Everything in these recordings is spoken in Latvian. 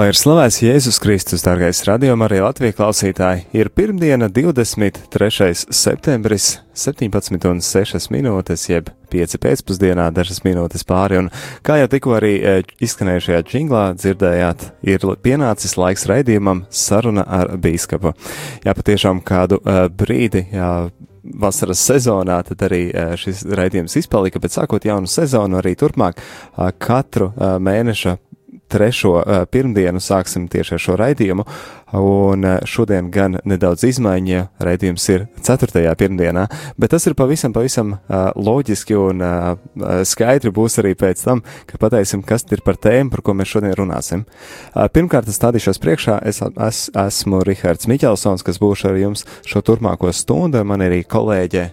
Lai ir slavēts Jēzus Kristus, dārgais radījuma arī Latvijas klausītāji, ir pirmdiena 23. septembris, 17,6 minūtes, jeb 5 pēcpusdienā, dažas minūtes pāri, un kā jau tikko arī e, izskanējušajā džinglā dzirdējāt, ir pienācis laiks raidījumam saruna ar bīskapu. Jā, patiešām kādu uh, brīdi, jā, vasaras sezonā, tad arī šis raidījums izpalika, bet sākot jaunu sezonu arī turpmāk katru mēneša trešo uh, pirmdienu sāksim tieši ar šo raidījumu, un uh, šodien gan nedaudz izmaiņa, raidījums ir ceturtajā pirmdienā, bet tas ir pavisam, pavisam uh, loģiski un uh, skaidri būs arī pēc tam, kad pateiksim, kas ir par tēmu, par ko mēs šodien runāsim. Uh, pirmkārt, es stādīšos priekšā, es, es esmu Rihards Miķelsons, kas būšu ar jums šo turpmāko stundu, man ir arī kolēģe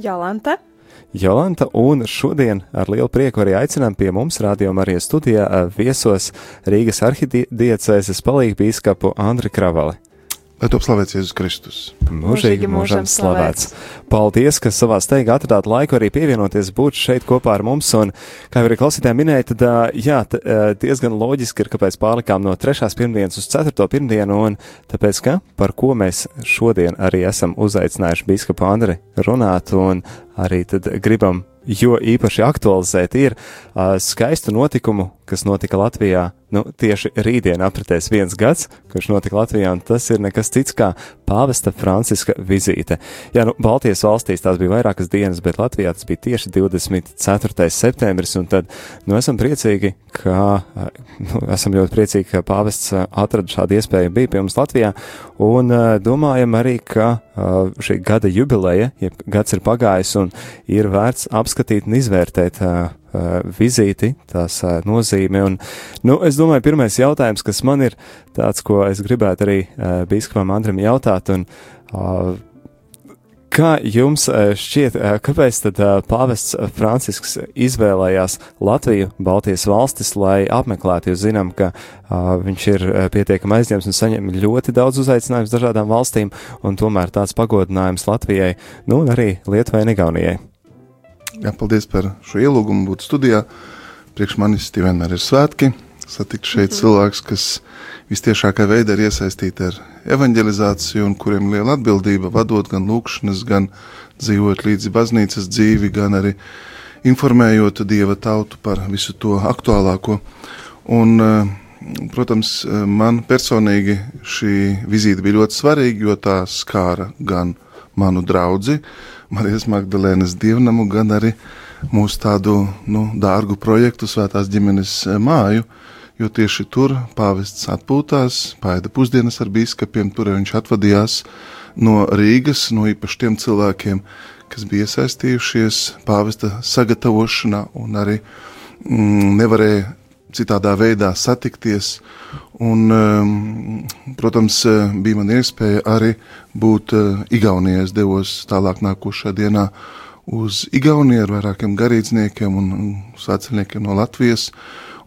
Jolanta. Jolanta, un šodien ar lielu prieku arī aicinām pie mums Radio Marijas studijā viesos Rīgas arhidiecēses palīgu bīskapu Andri Kravali. Lai top slavēts Jēzus Kristus. Mūžīgi mūžam slavēts. Paldies, ka savā steigā atradāt laiku arī pievienoties būt šeit kopā ar mums. Un, kā jau arī klausītāji minēja, tad, jā, t, diezgan loģiski ir, kāpēc pārlikām no trešās pirmdienas uz ceturto pirmdienu, un tāpēc, ka par ko mēs šodien arī esam uzaicinājuši biskupu Andri runāt, un arī tad gribam jo īpaši aktualizēt ir uh, skaistu notikumu, kas notika Latvijā nu, tieši rītdien apritēs viens gads, kurš notika Latvijā, un tas ir nekas cits kā pāvesta Franciska vizīte. Jā, nu, Baltijas valstīs tās bija vairākas dienas, bet Latvijā tas bija tieši 24. septembris, un tad, nu, esam priecīgi, ka, nu, esam ļoti priecīgi, ka pāvests atrada šādu iespēju bija pie mums Latvijā, un uh, domājam arī, ka uh, šī gada jubileja, jeb gads ir pagājis, un ir vērts apskatīt un izvērtēt uh, uh, vizīti, tās uh, nozīme. Un, nu, es domāju, pirmais jautājums, kas man ir tāds, ko es gribētu arī uh, biskupam Andrim jautāt, un Kā jums šķiet, kāpēc tad pāvests Francisks izvēlējās Latviju, Baltijas valstis, lai apmeklētu? Jūs zinām, ka viņš ir pietiekami aizņemts un saņem ļoti daudz uzaicinājumus dažādām valstīm, un tomēr tāds pagodinājums Latvijai, nu un arī Lietuvai un Igaunijai. Jā, paldies par šo ielūgumu būt studijā. Priekš manis tie vienmēr ir svētki. Satikt šeit mm -hmm. cilvēks, kas vistiešākā veidā ir iesaistīti ar evanģelizāciju un kuriem liela atbildība vadot gan lūkšanas, gan dzīvot līdzi baznīcas dzīvi, gan arī informējot Dieva tautu par visu to aktuālāko. Un, eh, protams, man personīgi šī vizīte bija ļoti svarīga, jo tā skāra gan manu draugu, Marijas Magdalēnas dievnamu, gan arī mūsu tādu nu, dārgu projektu Svētās ģimenes eh, māju, jo tieši tur pāvests atpūtās, pāēda pusdienas ar biskupiem, tur viņš atvadījās no Rīgas, no īpaši tiem cilvēkiem, kas bija iesaistījušies pāvesta sagatavošanā un arī mm, nevarēja citādā veidā satikties. Un, um, protams, bija man iespēja arī būt uh, Igaunijā. Es devos tālāk nākošā dienā uz Igauniju ar vairākiem garīdzniekiem un svētceļniekiem no Latvijas,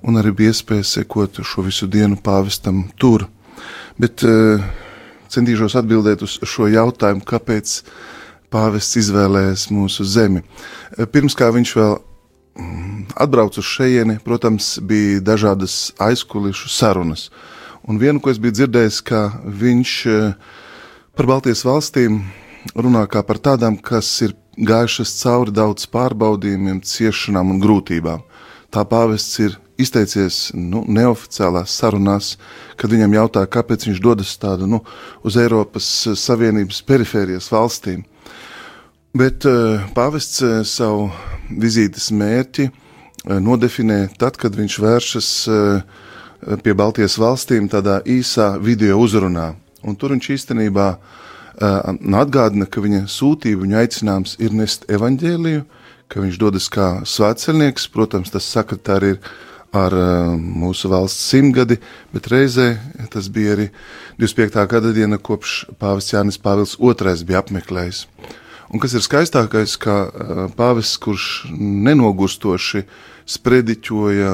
un arī bija iespēja sekot šo visu dienu pāvestam tur. Bet uh, centīšos atbildēt uz šo jautājumu, kāpēc pāvests izvēlējies mūsu zemi. Pirms kā viņš vēl atbraucu uz šejieni, protams, bija dažādas aizkulisku sarunas. Un vienu, ko es biju dzirdējis, ka viņš eh, par Baltijas valstīm runā kā par tādām, kas ir gājušas cauri daudz pārbaudījumiem, ciešanām un grūtībām. Tā pāvests ir izteicies nu, neoficiālās sarunās, kad viņam jautāja, kāpēc viņš dodas tādu nu, uz Eiropas Savienības perifērijas valstīm. Bet uh, pāvests uh, savu vizītes mērķi uh, nodefinē tad, kad viņš vēršas pie Baltijas valstīm tādā īsā video uzrunā. Un tur viņš īstenībā atgādina, ka viņa sūtība, viņa aicinājums ir nest evaņģēliju, ka viņš dodas kā svētceļnieks. Protams, tas sakritā arī ir ar mūsu valsts simtgadi, bet reizē tas bija arī 25. gada diena, kopš pāvests Jānis Pāvils II bija apmeklējis. Un kas ir skaistākais, ka pāvests, kurš nenogurstoši sprediķoja,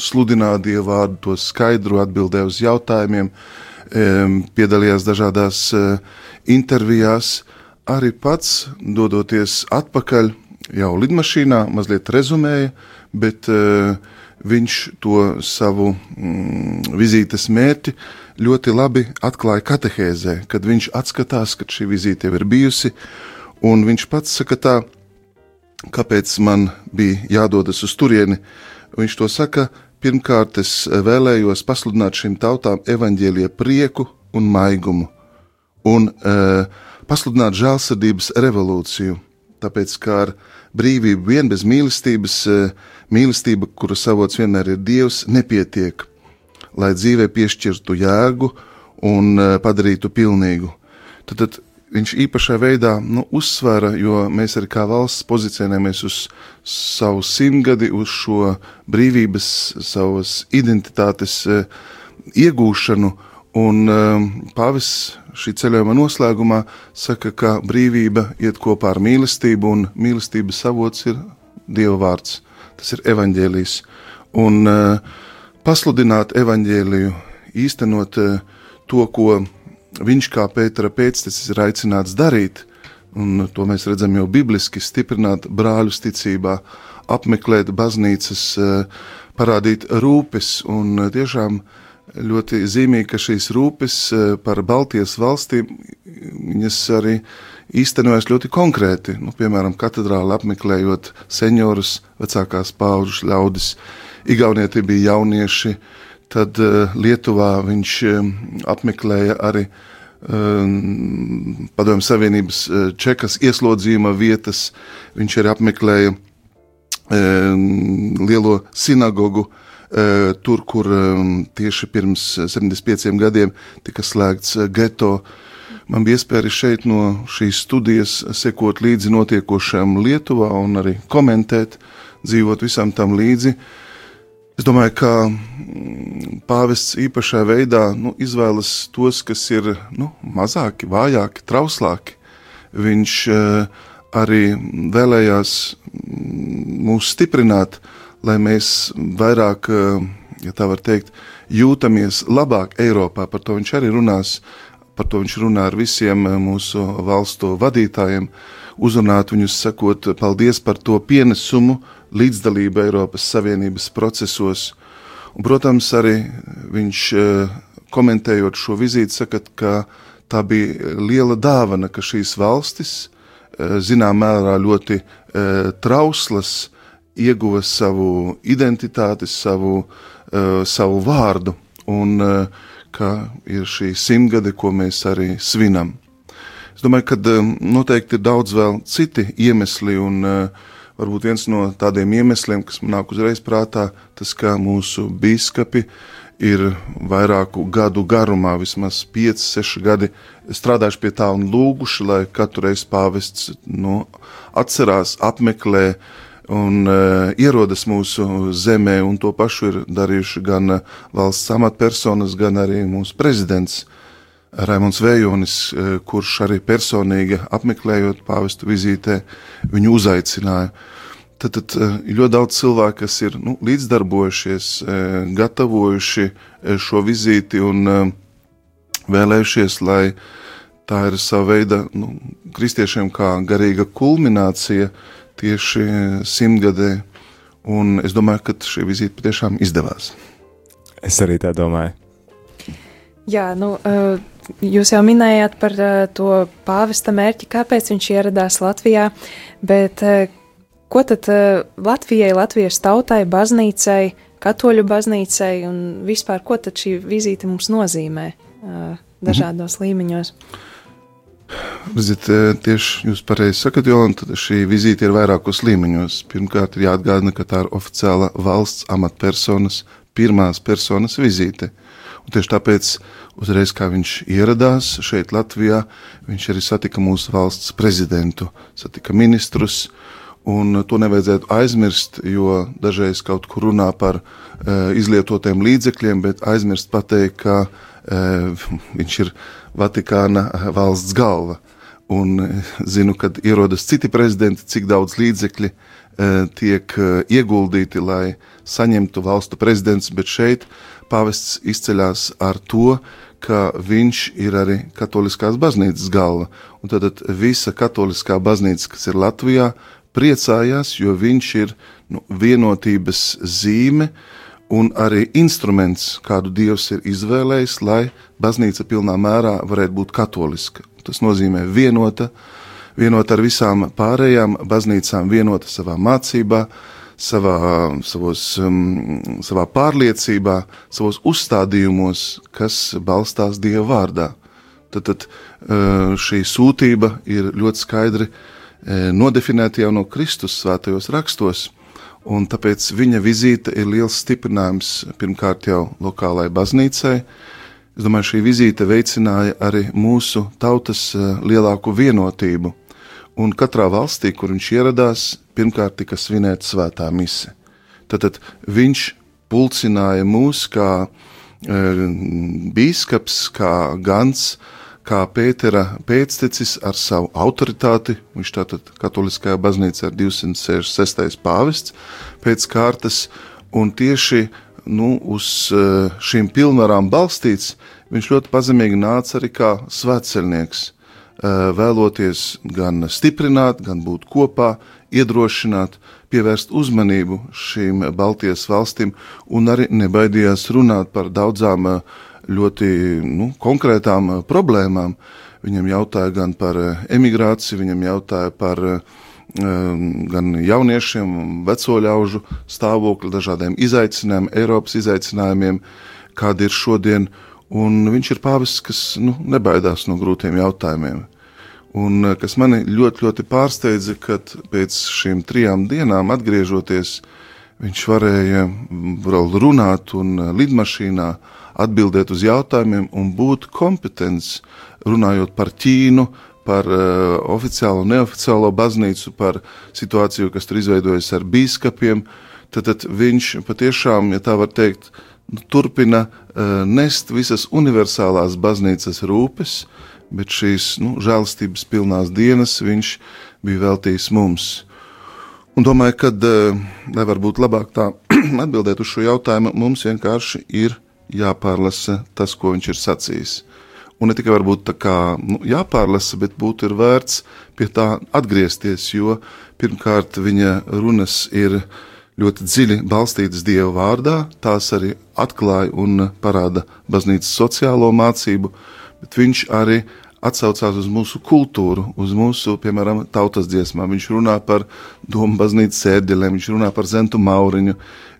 sludināja dievu vārdu, to skaidru atbildēja uz jautājumiem, piedalījās dažādās intervijās, arī pats dodoties atpakaļ jau lidmašīnā, mazliet rezumēja, bet viņš to savu mm, vizītes mērķi ļoti labi atklāja katehēzē, kad viņš atskatās, ka šī vizīte jau ir bijusi, un viņš pats saka tā, kāpēc man bija jādodas uz turieni. Viņš to saka, pirmkārt es vēlējos pasludināt šīm tautām evaņģēlie prieku un maigumu, un e, pasludināt žēlsirdības revolūciju, tāpēc kā ar brīvību vien bez mīlestības, e, mīlestība, kuras avots vienmēr ir Dievs, nepietiek lai dzīvē piešķirtu jēgu un eh, padarītu pilnīgu. Tad, tad viņš īpašā veidā nu, uzsvēra, jo mēs arī kā valsts pozicionējamies uz savu simtgadi, uz šo brīvības, savas identitātes e, iegūšanu. Un e, Pāvis šī ceļojuma noslēgumā saka, ka brīvība iet kopā ar mīlestību, un mīlestības avots ir Dieva vārds. Tas ir evaņģēlijs. Un uh, pasludināt evaņģēliju, īstenot eh, to, ko viņš kā Pētera pēctecis ir aicināts darīt, un to mēs redzam jau bibliski, stiprināt brāļus ticībā, apmeklēt baznīcas, eh, parādīt rūpes, un eh, tiešām ļoti zīmīgi, ka šīs rūpes par Baltijas valstīm, viņas arī īstenojas ļoti konkrēti, nu, piemēram, katedrāli apmeklējot seniorus, vecākās pauģu ļaudis, Igaunijā tie bija jaunieši, tad uh, Lietuvā viņš um, apmeklēja arī um, Padomju Savienības čekas ieslodzījuma vietas, viņš arī apmeklēja lielo sinagogu. Tur, kur tieši pirms 75 gadiem tika slēgts geto, man bija iespēja šeit no šīs studijas sekot līdzi notiekošajam Lietuvā un arī komentēt, dzīvot visam tam līdzi. Uh, Es domāju, ka mm, pāvests īpašā veidā nu, izvēlas tos, kas ir nu, mazāki, vājāki, trauslāki. Viņš uh, arī vēlējās mm, mūs stiprināt, lai mēs vairāk, uh, ja tā var teikt, jūtamies labāk Eiropā. Par to viņš arī runās. Par to viņš runā ar visiem eh, mūsu valstu vadītājiem, uzrunāt viņus, sakot, paldies par to pienesumu, uh, līdzdalību Eiropas Savienības procesos. Un, protams, arī viņš eh, komentējot šo vizīti, saka, ka tā bija liela dāvana, ka šīs valstis, eh, zinām mērā ļoti eh, trauslas, ieguva savu identitāti, savu, savu vārdu, un ka ir šī simtgade, ko mēs arī svinam. Es domāju, ka noteikti ir daudz vēl citi iemesli, un uh, varbūt viens no tādiem iemesliem, kas man nāk uzreiz prātā, tas, ka mūsu biskupi ir vairāku gadu garumā, vismaz 5, 6 gadi strādājuši pie tā un lūguši, lai katru reizi pāvests nu, atcerās, apmeklē un uh, ierodas mūsu zemē, un to pašu ir darījuši gan valsts amatpersonas, gan arī mūsu prezidents. Raimons Vējonis, eh, kurš arī personīgi apmeklējot pāvestu vizītē, viņu uzaicināja. Tad, tad ir ļoti daudz cilvēku, kas ir nu, līdzdarbojušies, eh, gatavojuši šo vizīti un vēlējušies, lai tā ir sava veida nu, kristiešiem kā garīga kulminācija tieši simtgadē. Un es domāju, ka šī vizīte patiešām izdevās. Es arī tā domāju. Jā, nu, uh, Jūs jau minējāt par uh, to pāvesta mērķi, kāpēc viņš ieradās Latvijā, bet uh, ko tad uh, Latvijai, Latvijas tautai, baznīcai, katoļu baznīcai un vispār, ko tad šī vizīte mums nozīmē uh, dažādos mhm. līmeņos? Ziniet, tieši jūs pareizi sakat, Jolanta, šī vizīte ir vairākos līmeņos. Pirmkārt, ir jāatgādina, ka tā ir oficiāla valsts amatpersonas, pirmās personas vizīte. Un tieši tāpēc Uzreiz, kā viņš ieradās šeit, Latvijā, viņš arī satika mūsu valsts prezidentu, satika ministrus. Un to nevajadzētu aizmirst, jo dažreiz kaut kur runā par e, izlietotiem līdzekļiem, bet aizmirst pateikt, ka e, viņš ir Vatikāna valsts galva. un zinu, kad ierodas citi prezidenti, cik daudz līdzekļu tiek ieguldīti, lai saņemtu valstu prezidents, bet šeit pāvests izceļas ar to, ka viņš ir arī katoliskās baznīcas galva. Un tad visa katoliskā baznīca, kas ir Latvijā, priecājās, jo viņš ir nu, vienotības zīme un arī instruments, kādu Dievs ir izvēlējis, lai baznīca pilnā mērā varētu būt katoliska. Tas nozīmē vienota, vienota ar visām pārējām baznīcām, vienota savā mācībā, savā, savos, um, savā pārliecībā, savos uzstādījumos, kas balstās Dieva vārdā. Tad, tad uh, šī sūtība ir ļoti skaidri uh, nodefinēta jau no Kristus svētajos rakstos, un tāpēc viņa vizīte ir liels stiprinājums pirmkārt jau lokālajai baznīcai. Es domāju, šī vizīte veicināja arī mūsu tautas uh, lielāku vienotību un katrā valstī, kur viņš ieradās, pirmkārt tika svinēta svētā mise. Tad, viņš pulcināja mūs kā e, bīskaps, kā gans, kā Pētera pēctecis ar savu autoritāti. Viņš tātad katoliskajā baznīcā ir 266. pāvests pēc kārtas, un tieši nu, uz e, šīm pilnvarām balstīts, viņš ļoti pazemīgi nāca arī kā svētceļnieks vēloties gan stiprināt, gan būt kopā, iedrošināt, pievērst uzmanību šīm Baltijas valstīm un arī nebaidījās runāt par daudzām ļoti nu, konkrētām problēmām. Viņam jautāja gan par emigrāciju, viņam jautāja par gan jauniešiem, veco ļaužu stāvokli, dažādiem izaicinājumiem, Eiropas izaicinājumiem, kāda ir šodien. Un viņš ir pāvis, kas nu, nebaidās no grūtiem jautājumiem. Un eh, kas mani ļoti, ļoti pārsteidza, kad pēc šīm trijām dienām atgriežoties, viņš varēja vēl runāt un eh, lidmašīnā atbildēt uz jautājumiem un būt kompetents runājot par Ķīnu, par uh, oficiālo un neoficiālo baznīcu, par situāciju, kas tur izveidojas ar biskupiem. Tad, tad viņš patiešām, ja tā var teikt, turpina uh, nest visas universālās baznīcas rūpes, bet šīs nu, žēlastības pilnās dienas viņš bija veltījis mums. Un domāju, ka, uh, lai varbūt labāk tā atbildēt uz šo jautājumu, mums vienkārši ir jāpārlasa tas, ko viņš ir sacījis. Un ne tikai varbūt tā kā nu, jāpārlasa, bet būtu vērts pie tā atgriezties, jo pirmkārt viņa runas ir ļoti dziļi balstītas Dieva vārdā, tās arī atklāja un parāda baznīcas sociālo mācību, bet viņš arī atsaucās uz mūsu kultūru, uz mūsu, piemēram, tautas dziesmām. Viņš runā par domu baznīcas sēdeļiem, viņš runā par zentu mauriņu.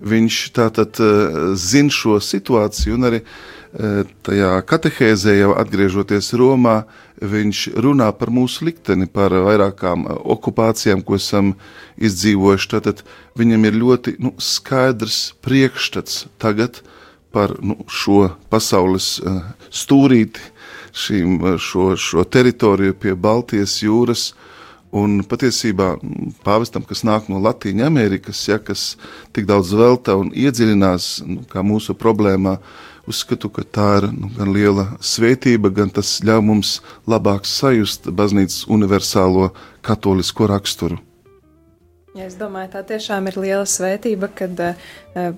Viņš tātad uh, zina šo situāciju un arī uh, tajā katehēzē jau atgriežoties Romā, viņš runā par mūsu likteni, par vairākām uh, okupācijām, ko esam izdzīvojuši. Tātad viņam ir ļoti nu, skaidrs priekšstats tagad par nu, šo pasaules uh, stūrīti, šīm, šo, šo teritoriju pie Baltijas jūras. Un patiesībā pāvestam, kas nāk no Latvijas Amerikas, ja, kas tik daudz velta un iedziļinās nu, mūsu problēmā, uzskatu, ka tā ir nu, gan liela svētība, gan tas ļauj mums labāk sajust baznīcas universālo katolisko raksturu. Ja, es domāju, tā tiešām ir liela svētība, kad uh,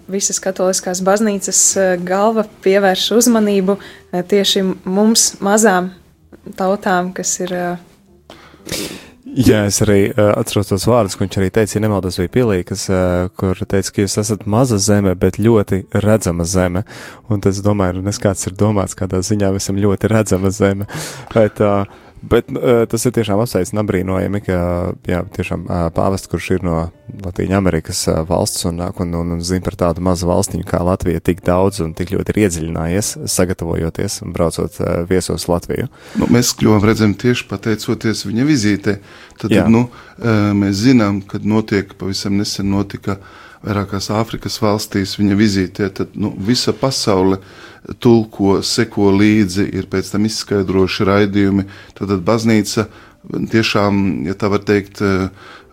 visas katoliskās baznīcas uh, galva pievērš uzmanību uh, tieši mums, mazām tautām, kas ir. Uh, Jā, es arī uh, atceros tos vārdus, ko viņš arī teica, ja nemaldos, bija pilīgas, uh, kur teica, ka jūs esat maza zeme, bet ļoti redzama zeme. Un tas, domāju, nes kāds ir domāts, kādā ziņā mēs esam ļoti redzama zeme. Bet, uh, Bet uh, tas ir tiešām apsveicami apbrīnojami, ka jā, tiešām uh, pāvests, kurš ir no Latvijas Amerikas uh, valsts un, un, un, un zina par tādu mazu valstiņu kā Latvija, tik daudz un tik ļoti ir iedziļinājies, sagatavojoties un braucot uh, viesos Latviju. Nu, mēs kļuvām redzami tieši pateicoties viņa vizītē. Tad, jā. nu, uh, mēs zinām, kad notiek, pavisam nesen notika vairākās Āfrikas valstīs viņa vizītē, tad nu, visa pasaule tulko, seko līdzi, ir pēc tam izskaidroši raidījumi. Tad baznīca tiešām, ja tā var teikt, eh,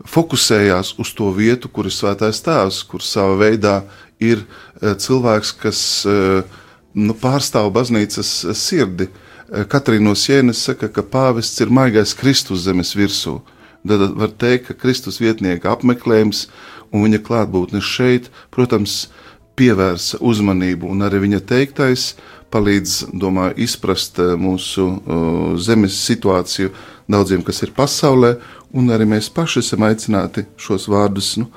fokusējās uz to vietu, kur ir svētais tēvs, kur savā veidā ir eh, cilvēks, kas eh, nu, pārstāv baznīcas sirdi. Katrīna no Sienas saka, ka pāvests ir maigais Kristus zemes virsū. Tad var teikt, ka Kristus vietnieka apmeklējums un viņa klātbūtne šeit, protams, pievērsa uzmanību, un arī viņa teiktais palīdz, domāju, izprast mūsu uh, zemes situāciju daudziem, kas ir pasaulē, un arī mēs paši esam aicināti šos vārdus nu,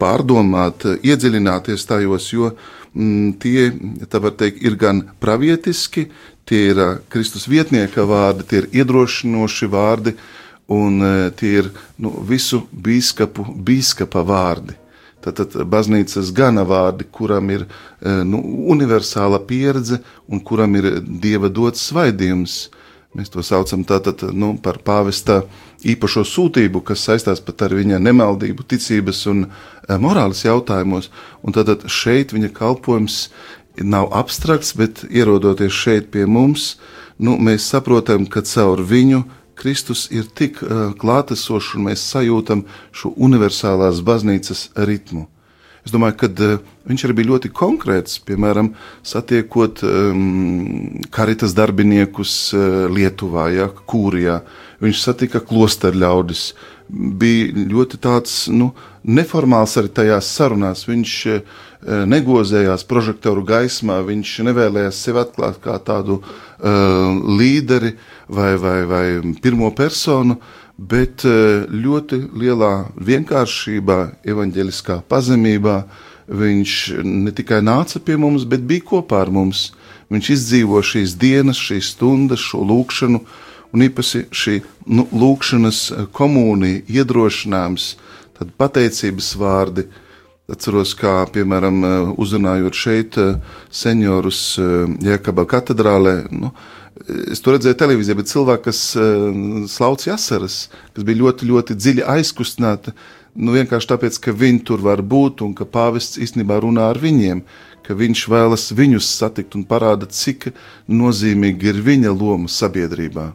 pārdomāt, iedziļināties tajos, jo mm, tie, tā var teikt, ir gan pravietiski, tie ir Kristus vietnieka vārdi, tie ir iedrošinoši vārdi, un tie ir nu, visu biskupu, biskupa vārdi. Tātad baznīcas gana vārdi, kuram ir nu, universāla pieredze un kuram ir dieva dots svaidījums. Mēs to saucam tātad, nu, par pāvesta īpašo sūtību, kas saistās pat ar viņa nemaldību, ticības un morāles jautājumos. Un tātad šeit viņa kalpojums nav abstrakts, bet ierodoties šeit pie mums, nu, mēs saprotam, ka caur viņu Kristus ir tik uh, klātesošs, un mēs sajūtam šo universālās baznīcas ritmu. Es domāju, ka uh, viņš arī bija ļoti konkrēts, piemēram, satiekot um, karitas darbiniekus uh, Lietuvā, ja, Kūrijā. Viņš satika klosteru ļaudis, bija ļoti tāds nu, neformāls arī tajās sarunās. Viņš negozējās prožektoru gaismā, viņš nevēlējās sevi atklāt kā tādu uh, līderi vai, vai, vai pirmo personu, bet uh, ļoti lielā vienkāršībā, evaņģeliskā pazemībā viņš ne tikai nāca pie mums, bet bija kopā ar mums. Viņš izdzīvo šīs dienas, šīs stundas, šo lūkšanu, un īpaši šī nu, lūkšanas komunija, iedrošinājums, tad pateicības vārdi, uh, Atceros, kā piemēram, eh, uzrunājot šeit eh, seniorus eh, Jēkabā katedrālē. Nu, es to redzēju televīzijā, bet cilvēki, kas slaucīja asaras, kas bija ļoti, ļoti dziļi aizkustināti, nu, vienkārši tāpēc, ka viņi tur var būt un ka pāvests īstenībā runā ar viņiem, ka viņš vēlas viņus satikt un parāda, cik nozīmīga ir viņa loma sabiedrībā.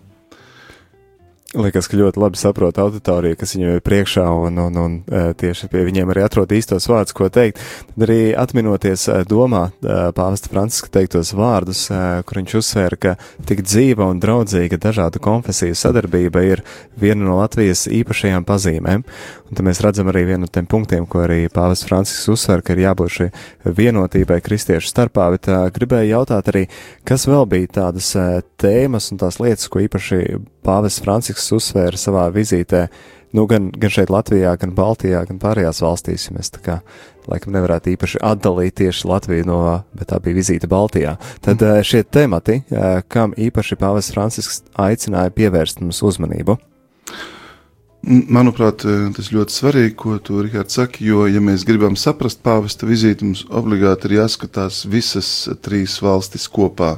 Liekas, ka ļoti labi saprot auditoriju, kas viņam ir priekšā, un, un, un e, tieši pie viņiem arī atrod īstos vārdus, ko teikt. Tad arī atminoties e, domā e, pāvesta Franciska teiktos vārdus, kur viņš uzsvēra, ka tik dzīva un draudzīga dažādu konfesiju sadarbība ir viena no Latvijas īpašajām pazīmēm. Un tad mēs redzam arī vienu no tiem punktiem, ko arī pāvests Francisks uzsver, ka ir jābūt šai vienotībai kristiešu starpā, bet gribēju jautāt arī, kas vēl bija tādas tēmas un tās lietas, ko īpaši pāvests Francisks uzsvēra savā vizītē, nu, gan, gan šeit Latvijā, gan Baltijā, gan pārējās valstīs. Mēs tā kā laikam nevarētu īpaši atdalīt tieši Latviju no, bet tā bija vizīte Baltijā. Tad mm. šie temati, eh, kam īpaši pāvests Francisks aicināja pievērst mums uzmanību. Manuprāt, eh, tas ļoti svarīgi, ko tu, Rikārd, saki, jo, ja mēs gribam saprast pāvesta vizīti, mums obligāti ir jāskatās visas trīs valstis kopā,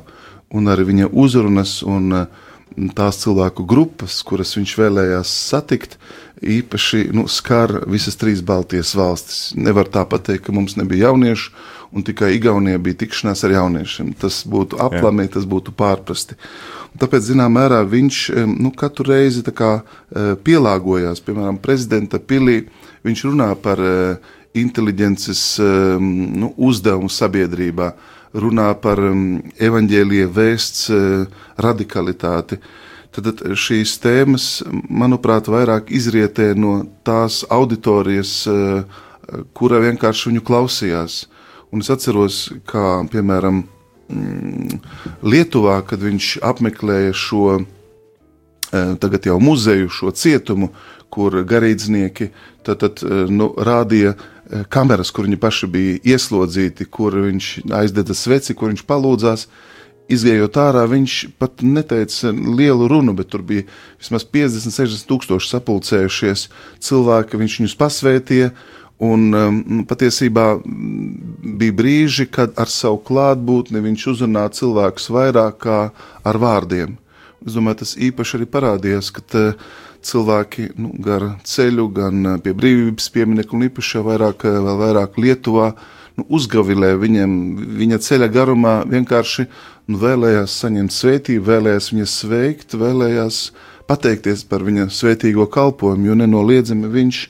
un arī viņa uzrunas un uh, tās cilvēku grupas, kuras viņš vēlējās satikt, īpaši nu, skar visas trīs Baltijas valstis. Nevar tā pateikt, ka mums nebija jauniešu, un tikai Igaunijā bija tikšanās ar jauniešiem. Tas būtu aplamē, tas būtu pārprasti. Tāpēc, zināmā mērā, viņš nu, katru reizi kā, e, pielāgojās, piemēram, prezidenta pilī. Viņš runā par e, inteliģences nu, uzdevumu sabiedrībā runā par um, evaņģēlīja vēsts uh, radikalitāti. Tad šīs tēmas, manuprāt, vairāk izrietē no tās auditorijas, uh, kura vienkārši viņu klausījās. Un es atceros, kā piemēram mm, Lietuvā, kad viņš apmeklēja šo uh, tagad jau muzeju, šo cietumu, kur garīdznieki tad, tad, nu, rādīja kameras, kur viņi paši bija ieslodzīti, kur viņš aizdedza sveci, kur viņš palūdzās. Izgājot ārā, viņš pat neteica lielu runu, bet tur bija vismaz 50, 60 tūkstoši sapulcējušies cilvēki. Viņš viņus pasvētīja, un um, patiesībā bija brīži, kad ar savu klātbūtni viņš uzrunāja cilvēkus vairāk kā ar vārdiem. Es domāju, tas īpaši arī parādījās, ka uh, cilvēki nu, gar ceļu, gan eh, pie brīvības pieminiektu, un īpaši vairāk, eh, vēl vairāk Lietuvā, nu, uzgavilē viņam, viņa ceļa garumā vienkārši nu, vēlējās saņemt svētību, vēlējās viņu sveikt, vēlējās pateikties par viņa svētīgo kalpošanu, jo nenoliedzami viņš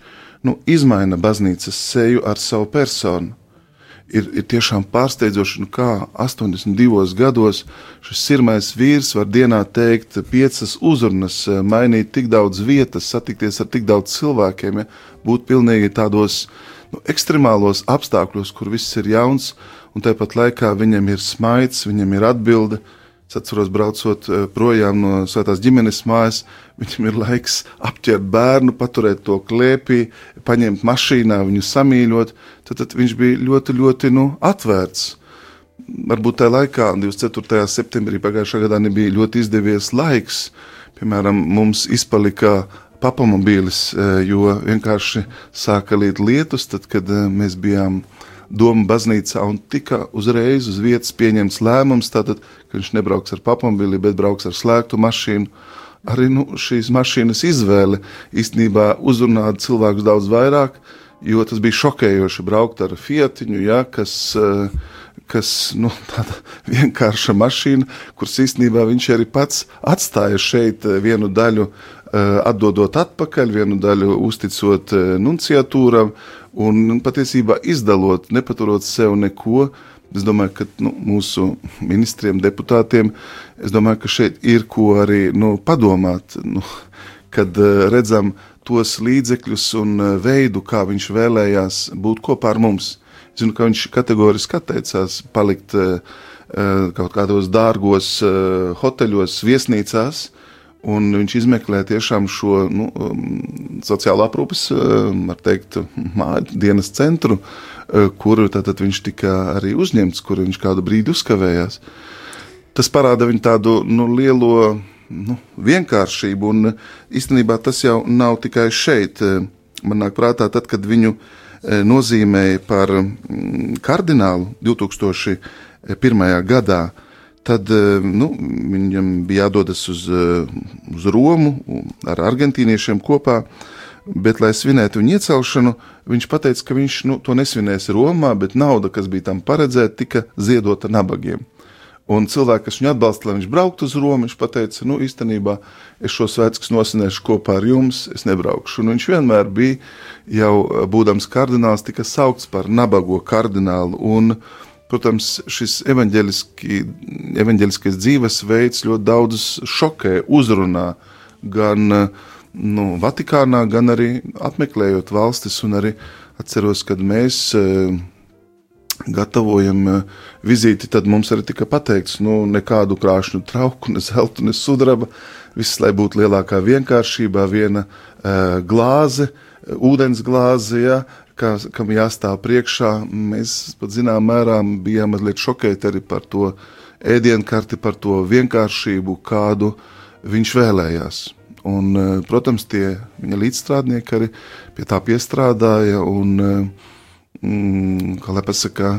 nu, izmaina baznīcas seju ar savu personu. Ir, ir tiešām pārsteidzoši, nu kā 82 gados šis sirmais vīrs var dienā teikt piecas uzrunas, mainīt tik daudz vietas, satikties ar tik daudz cilvēkiem, ja, būt pilnīgi tādos nu, ekstremālos apstākļos, kur viss ir jauns, un tāpat laikā viņam ir smaids, viņam ir atbilde. Es atceros, braucot projām no svētās ģimenes mājas, viņam ir laiks apķert bērnu, paturēt to klēpī, paņemt mašīnā, viņu samīļot. Tad, tad viņš bija ļoti, ļoti nu, atvērts. Varbūt tajā laikā, 24. septembrī pagājušā gadā, nebija ļoti izdevies laiks. Piemēram, mums izpalika papamobīlis, jo vienkārši sāka līt lietus, tad, kad mēs bijām Doma baznīcā un tika uzreiz uz vietas pieņemts lēmums, tātad, ka viņš nebrauks ar papamobili, bet brauks ar slēgtu mašīnu. Arī nu, šīs mašīnas izvēle īstenībā uzrunāja cilvēkus daudz vairāk, jo tas bija šokējoši braukt ar Fiatiņu, ja, kas, kas nu, tāda vienkārša mašīna, kuras īstenībā viņš arī pats atstāja šeit vienu daļu, atdodot atpakaļ, vienu daļu uzticot nunciatūram, un patiesībā izdalot, nepaturot sev neko. Es domāju, ka nu, mūsu ministriem, deputātiem, domāju, ka šeit ir ko arī nu, padomāt, nu, kad uh, redzam tos līdzekļus un uh, veidu, kā viņš vēlējās būt kopā ar mums. Es zinu, ka viņš kategoriski atteicās palikt uh, kaut kādos dārgos hoteļos, viesnīcās, Un viņš izmeklē tiešām šo nu, um, sociālā aprūpes, var teikt, māju dienas centru, uh, kur tātad viņš tika arī uzņemts, kur viņš kādu brīdi uzkavējās. Tas parāda viņu tādu nu, lielo nu, vienkāršību, un īstenībā tas jau nav tikai šeit. Man nāk prātā, tad, kad viņu nozīmēja par mm, kardinālu 2001. gadā, Tad eh, nu, viņam bija jādodas uz, eh, uz Romu ar argentīniešiem kopā. Bet, lai svinētu viņa iecelšanu, viņš teica, ka viņš nu, to nesvinēs Romā, bet nauda, kas bija tam paredzēta, tika ziedota nabagiem. Un cilvēki, kas viņu atbalsta, lai viņš brauktu uz Romu, viņš teica, nu, īstenībā es šo svētku nosvinēšu kopā ar jums, es nebraukšu. Un viņš vienmēr bija, jau būdams kardināls, tika saukts par nabago kardinālu. Un, uh, Protams, šis evanģeliskais dzīvesveids ļoti daudzus šokē, uzrunā gan nu, Vatikānā, gan arī apmeklējot valstis. Arī atceros, kad mēs eh, gatavojam eh, vizīti, tad mums arī tika pateikts, nu, nekādu krāšņu trauku, ne zelta, ne sudraba. Viss, lai būtu lielākā vienkāršībā, viena uh, glāze, ūdens glāze, ja, kā, kam jāstāv priekšā. Mēs pat zināmā mērā bijām mazliet šokēti arī par to ēdienkarti, par to vienkāršību, kādu viņš vēlējās. Un, e, protams, tie viņa līdzstrādnieki arī pie tā piestrādāja. Un, e, mm, kā lai pasakā,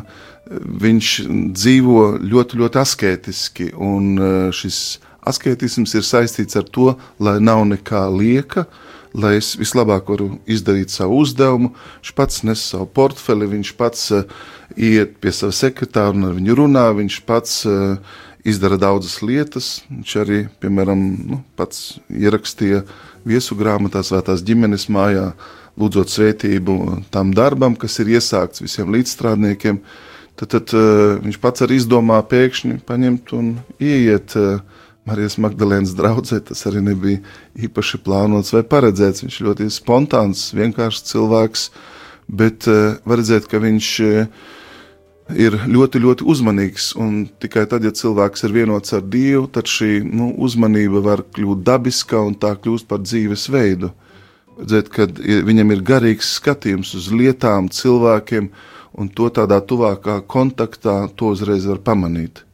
viņš dzīvo ļoti, ļoti asketiski. Un e, šis asketisms ir saistīts ar to, lai nav nekā lieka, lai es vislabāk varu izdarīt savu uzdevumu. Viņš pats nes savu portfeli, viņš pats uh, iet pie sava sekretāra un ar viņu runā, viņš pats uh, izdara daudzas lietas. Viņš arī, piemēram, nu, pats ierakstīja viesu grāmatā Svētās ģimenes mājā, lūdzot svētību tam darbam, kas ir iesākts visiem līdzstrādniekiem. Tad, tad uh, viņš pats arī izdomā pēkšņi paņemt un ieiet uh, Marijas Magdalēnas draudzē tas arī nebija īpaši plānots vai paredzēts. Viņš ļoti spontāns, vienkāršs cilvēks, bet uh, var redzēt, ka viņš uh, ir ļoti, ļoti uzmanīgs. Un tikai tad, ja cilvēks ir vienots ar Dievu, tad šī nu, uzmanība var kļūt dabiska un tā kļūst par dzīvesveidu. Redzēt, ka viņam ir garīgs skatījums uz lietām, cilvēkiem, un to tādā tuvākā kontaktā to uzreiz var pamanīt.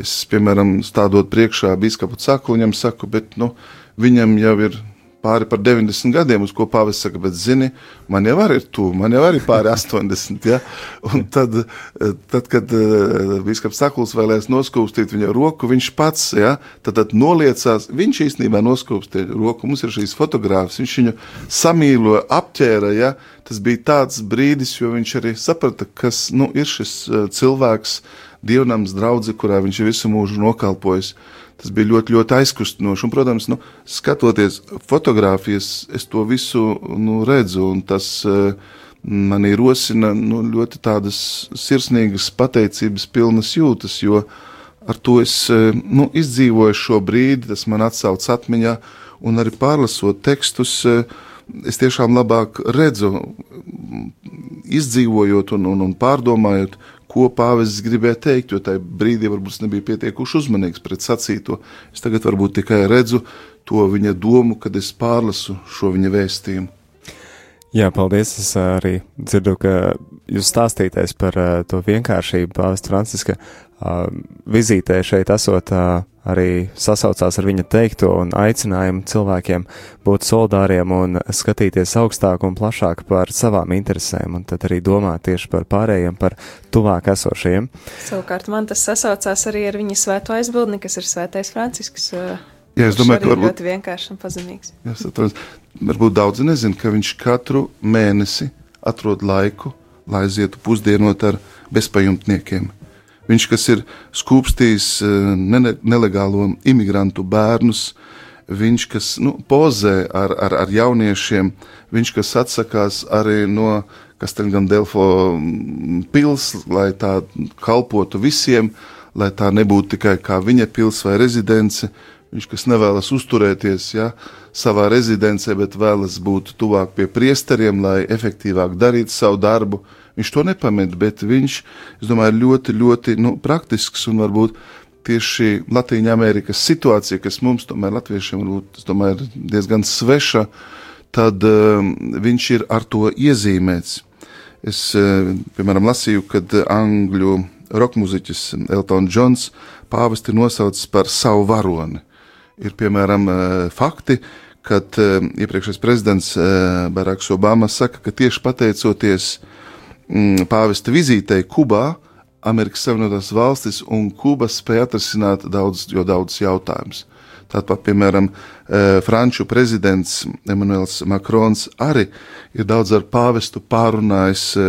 Es, piemēram, stādot priekšā biskupu caku, viņam saku, bet nu, viņam jau ir pāri par 90 gadiem, uz ko pāvis saka, bet zini, man jau ir tuvu, man jau ir pāri 80. Ja? Un tad, tad kad uh, biskups Sakuls vēlēs noskūpstīt viņa roku, viņš pats, ja? tad, tad noliecās, viņš īstenībā noskūpstīja roku, mums ir šīs fotogrāfijas, viņš viņu samīlo, apķēra, ja? tas bija tāds brīdis, jo viņš arī saprata, kas nu, ir šis uh, cilvēks, dievnams draugi, kurā viņš visu mūžu nokalpojis. Tas bija ļoti, ļoti aizkustinoši. Un, protams, nu, skatoties fotogrāfijas, es to visu nu, redzu. Tas, eh, manī rosina nu, ļoti tādas sirsnīgas, pateicības pilnas jūtas, jo ar to es nu, izdzīvoju šo brīdi, tas man atsauc atmiņā, un arī pārlasot tekstus, es tiešām labāk redzu, izdzīvojot un, un, un pārdomājot, ko pāvests gribēja teikt, jo tajā brīdī varbūt nebija pietiekuši uzmanīgs pret sacīto. Es tagad varbūt tikai redzu to viņa domu, kad es pārlasu šo viņa vēstījumu. Jā, paldies. Es arī dzirdu, ka jūs stāstītais par uh, to vienkāršību pāvesta Franciska uh, vizītē šeit esot uh, arī sasaucās ar viņa teikto un aicinājumu cilvēkiem būt solidāriem un skatīties augstāk un plašāk par savām interesēm, un tad arī domāt tieši par pārējiem, par tuvāk esošiem. Savukārt man tas sasaucās arī ar viņa svēto aizbildni, kas ir svētais Francisks. Jā, es domāju, ka varbūt ļoti vienkāršs un pazemīgs. Jā, satos, varbūt daudzi nezina, ka viņš katru mēnesi atrod laiku, lai aizietu pusdienot ar bezpajumtniekiem Viņš, kas ir skūpstījis eh, ne nelegālo imigrantu bērnus, viņš, kas nu, pozē ar, ar, ar jauniešiem, viņš, kas atsakās arī no Kastelgan Delfo mm, pils, lai tā kalpotu visiem, lai tā nebūtu tikai kā viņa pils vai rezidence. Viņš, kas nevēlas uzturēties ja, savā rezidencē, bet vēlas būt tuvāk pie priesteriem, lai efektīvāk darītu savu darbu, Viņš to nepamet, bet viņš, es domāju, ir ļoti, ļoti nu, praktisks un varbūt tieši Latvijas Amerikas situācija, kas mums, tomēr, latviešiem, varbūt, domāju, ir diezgan sveša, tad um, viņš ir ar to iezīmēts. Es, uh, piemēram, lasīju, kad angļu roka mūziķis Eltons Džons pāvesti nosaucis par savu varoni. Ir, piemēram, uh, fakti, kad iepriekšējais prezidents Baraks Obama saka, ka tieši pateicoties pāvesta vizītei Kubā, Amerikas Savienotās valstis un Kuba spēja atrisināt daudz, daudz jautājumus. Tāpat, piemēram, e, Franču prezidents Emmanuels Makrons arī ir daudz ar pāvestu pārunājis e,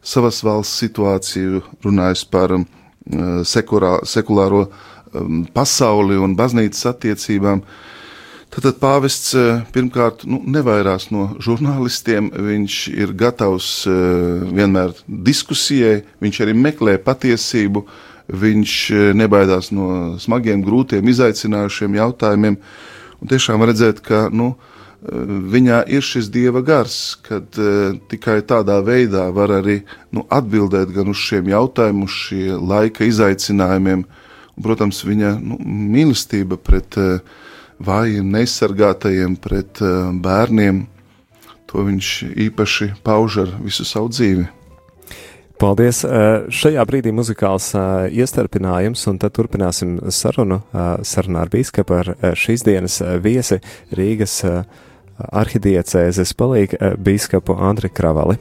savas valsts situāciju, runājis par e, sekurā, sekulāro pasauli un baznīcas attiecībām. Tad pāvests eh, pirmkārt nu, nevairās no žurnālistiem, viņš ir gatavs eh, vienmēr diskusijai, viņš arī meklē patiesību, viņš eh, nebaidās no smagiem, grūtiem, izaicinājušiem jautājumiem. Un tiešām redzēt, ka nu, viņā ir šis dieva gars, kad tikai tādā veidā var arī nu, atbildēt gan uz šiem jautājumiem, uz šie laika izaicinājumiem. Un, protams, viņa nu, mīlestība pret uh, vājiem, neaizsargātajiem, pret uh, bērniem. To viņš īpaši pauž ar visu savu dzīvi. Paldies! Uh, šajā brīdī muzikāls uh, iestarpinājums, un tad turpināsim sarunu sarunā ar bīskapu ar šīs dienas viesi Rīgas arhidiecēzes palīgu bīskapu Andri Kravali.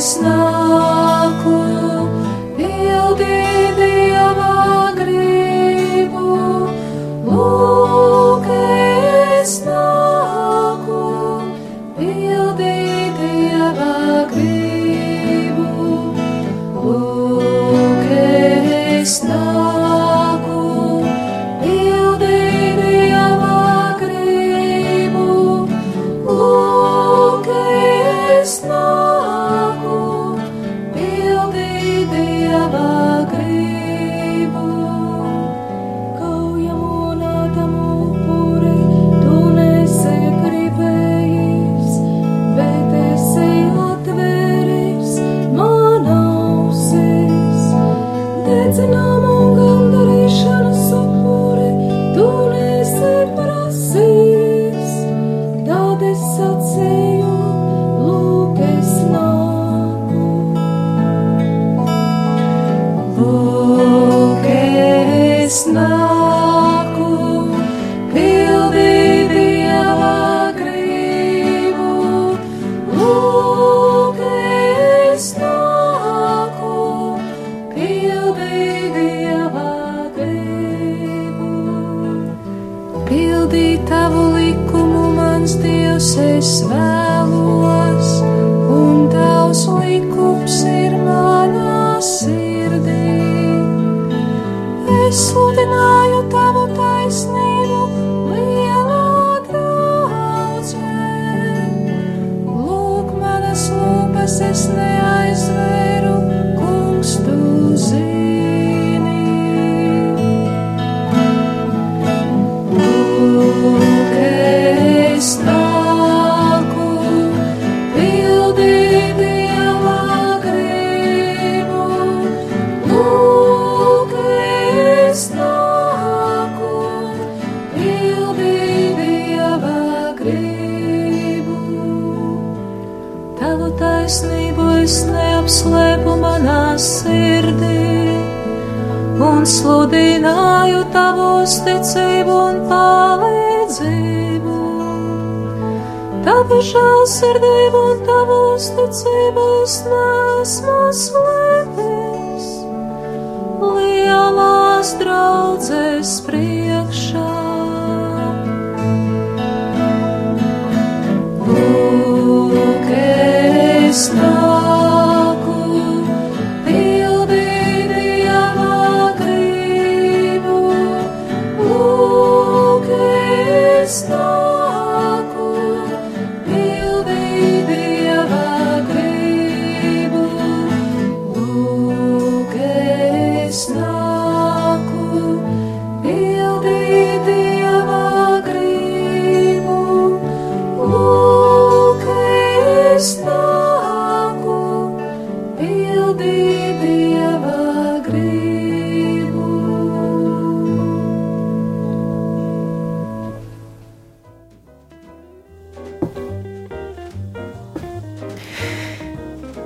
sludināju tavu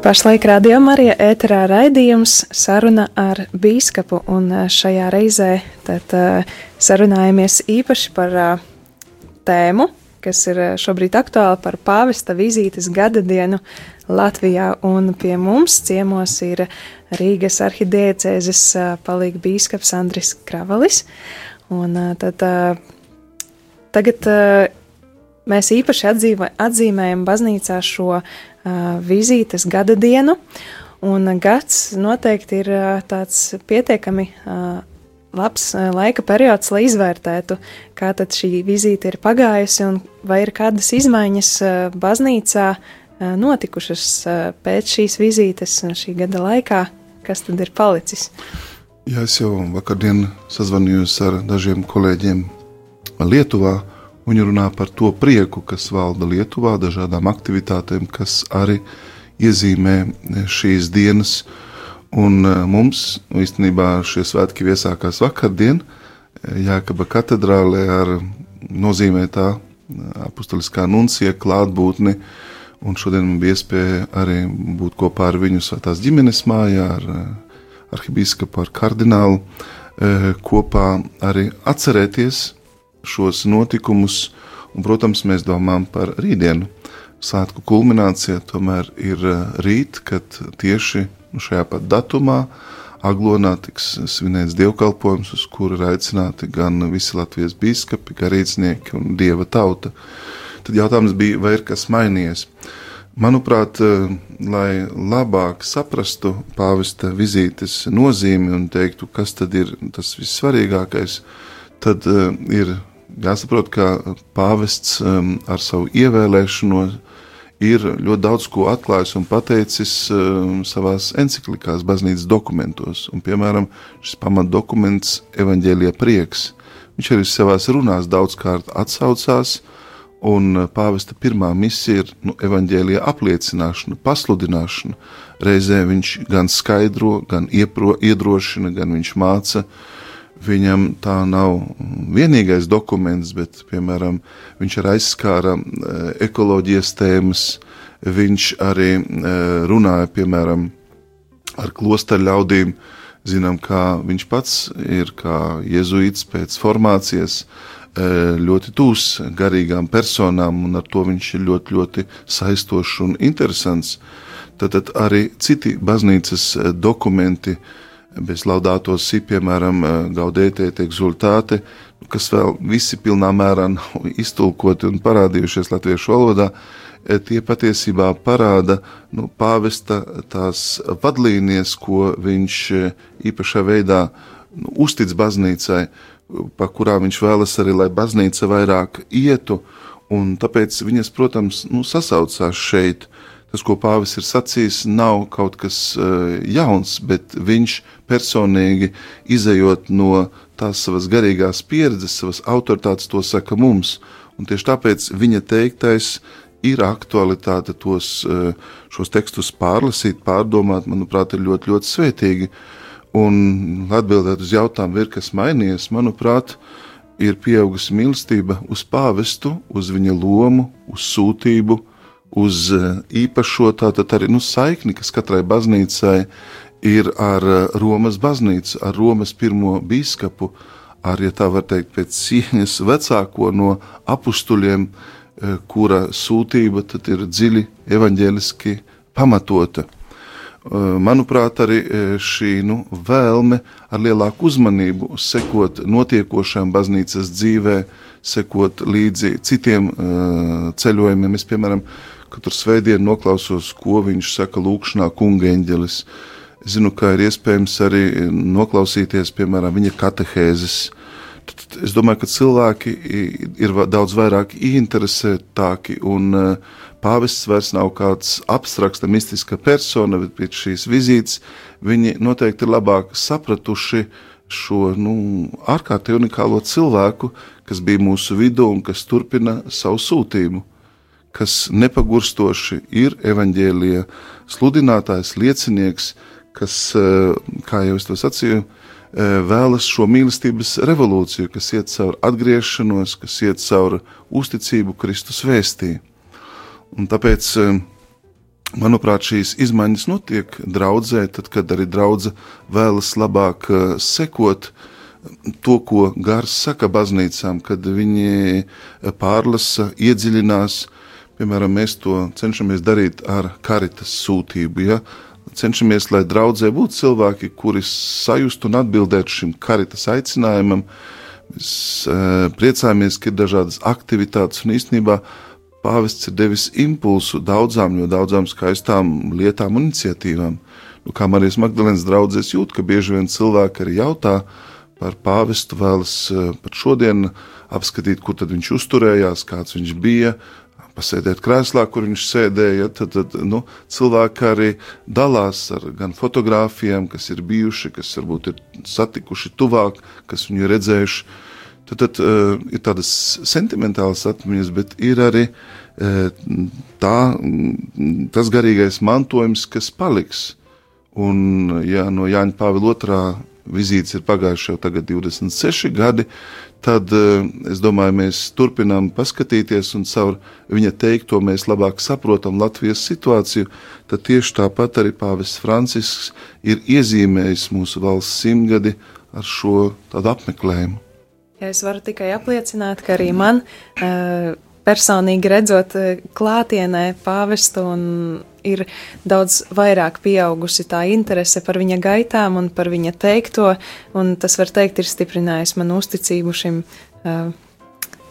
Pašlaik rādījumā arī ēterā raidījums saruna ar bīskapu, un šajā reizē tad sarunājamies īpaši par tēmu, kas ir šobrīd aktuāla par pāvesta vizītes gada dienu Latvijā, un pie mums ciemos ir Rīgas arhidiecēzes palīga bīskaps Andris Kravalis, un tad tagad mēs īpaši atzīmē, atzīmējam baznīcā šo vizītes gada dienu, un gads noteikti ir tāds pietiekami labs laika periods, lai izvērtētu, kā tad šī vizīte ir pagājusi un vai ir kādas izmaiņas baznīcā notikušas pēc šīs vizītes šī gada laikā, kas tad ir palicis. Jā, es jau vakardien sazvanījos ar dažiem kolēģiem Lietuvā, Viņi runā par to prieku, kas valda Lietuvā, dažādām aktivitātēm, kas arī iezīmē šīs dienas. Un e, mums īstenībā šie svētki iesākās vakardien Jākaba katedrālē ar nozīmētā apustuliskā nuncija klātbūtni. Un šodien man bija iespēja arī būt kopā ar viņu svētās ģimenes mājā, ar e, arhibīskapu, ar kardinālu, e, kopā arī atcerēties šos notikumus, un, protams, mēs domājam par rītdienu. Svētku kulminācija tomēr ir eh, rīt, kad tieši šajā pat datumā Aglonā tiks svinēts dievkalpojums, uz kuru ir aicināti gan visi Latvijas biskupi, garīdznieki un dieva tauta. Tad jautājums bija, vai ir kas mainījies? Manuprāt, eh, lai labāk saprastu pāvesta vizītes nozīmi un teiktu, kas tad ir tas vissvarīgākais, tad uh, ir jāsaprot, ka pāvests um, ar savu ievēlēšanos ir ļoti daudz ko atklājis un pateicis um, savās encyklikās, baznīcas dokumentos. Un, piemēram, šis pamatdokuments, Evanģēlija prieks, viņš arī savās runās daudzkārt atsaucās, un pāvesta pirmā misija ir nu, evaņģēlīja apliecināšana, pasludināšana. Reizē viņš gan skaidro, gan iepro, iedrošina, gan viņš māca, uh, Viņam tā nav vienīgais dokuments, bet, piemēram, viņš arī aizskāra eh, ekoloģijas tēmas, viņš arī eh, runāja, piemēram, ar klosteru ļaudīm. Zinām, kā viņš pats ir, kā jēzuīts pēc formācijas, eh, ļoti tūs garīgām personām, un ar to viņš ir ļoti, ļoti saistošs un interesants. Tad, tad arī citi baznīcas dokumenti uh, bez laudātos si, piemēram, eh, gaudētie exultāte, kas vēl visi pilnā mērā nav iztulkoti un parādījušies latviešu valodā, eh, tie patiesībā parāda nu, pāvesta tās vadlīnijas, ko viņš eh, īpašā veidā nu, uztic baznīcai, pa kurām viņš vēlas arī, lai baznīca vairāk ietu, un tāpēc viņas, protams, nu, sasaucās šeit. Tas, ko Pāvis ir sacījis, nav kaut kas uh, jauns, bet viņš personīgi izējot no tās savas garīgās pieredzes, savas autoritātes, to saka mums. Un tieši tāpēc viņa teiktais ir aktualitāte tos, uh, šos tekstus pārlasīt, pārdomāt, manuprāt, ir ļoti, ļoti svētīgi. Un atbildēt uz jautājumu, ir kas mainījies, manuprāt, ir pieaugusi mīlestība uz pāvestu, uz viņa lomu, uz sūtību, uz eh, īpašo tātad arī nu, saikni, kas katrai baznīcai ir ar eh, Romas baznīcu, ar Romas pirmo biskupu, ar, ja tā var teikt, pēc cieņas vecāko no apstuļiem, eh, kura sūtība tad ir dziļi evaņģēliski pamatota. Manuprāt, arī šī nu, vēlme ar lielāku uzmanību sekot notiekošajam baznīcas dzīvē, sekot līdzi citiem uh, ceļojumiem. Es, piemēram, katru svētdienu noklausos, ko viņš saka lūkšanā kunga eņģelis. Es zinu, ka ir iespējams arī noklausīties, piemēram, viņa katehēzes. Tad es domāju, ka cilvēki ir daudz vairāk ieinteresētāki un uh, pāvests vairs nav kāds abstrakts, mistiska persona, bet pēc šīs vizītes viņi noteikti ir labāk sapratuši šo nu, ārkārtīgi unikālo cilvēku, kas bija mūsu vidū un kas turpina savu sūtījumu, kas nepagurstoši ir evaņģēlija sludinātājs, liecinieks, kas, eh, kā jau es to sacīju, eh, vēlas šo mīlestības revolūciju, kas iet cauri atgriešanos, kas iet cauri uzticību Kristus vēstījumu. Un tāpēc, eh, manuprāt, šīs izmaiņas notiek draudzē, tad, kad arī draudzene vēlas labāk sekot to, ko Gars saka baznīcām, kad viņi pārlasa, iedziļinās. Piemēram, mēs to cenšamies darīt ar karitas sūtību. Ja? Cenšamies, lai draudzē būtu cilvēki, kuri sajustu un atbildētu šim karitas aicinājumam. Mēs uh, priecājamies, ka ir dažādas aktivitātes un īstenībā pāvests ir devis impulsu daudzām, jo daudzām skaistām lietām un iniciatīvām. Nu, kā Marijas Magdalēnas draudzes jūt, ka bieži vien cilvēki arī jautā par pāvestu, vēlas eh, pat šodien apskatīt, kur viņš uzturējās, kāds viņš bija, pasēdēt krēslā, kur viņš sēdēja. Tad, tad nu, cilvēki arī dalās ar gan fotografijām, kas ir bijuši, kas varbūt ir satikuši tuvāk, kas viņu ir redzējuši. Tad, tad uh, ir tādas sentimentālas atmiņas, bet ir arī uh, tā, tas garīgais mantojums, kas paliks. Un, ja no Jāņa Pāvila otrā vizītes ir pagājuši jau 26 gadi, tad uh, es domāju, mēs turpinām paskatīties un caur viņa teikto mēs labāk saprotam Latvijas situāciju. Tad tieši tāpat arī Pāvests Francisks ir iezīmējis mūsu valsts simtgadi ar šo tādu apmeklējumu. Ja es varu tikai apliecināt, ka arī man uh, personīgi redzot uh, klātienē pāvestu un ir daudz vairāk pieaugusi tā interese par viņa gaitām un par viņa teikto, un tas, var teikt, ir stiprinājis manu uzticību šim, uh,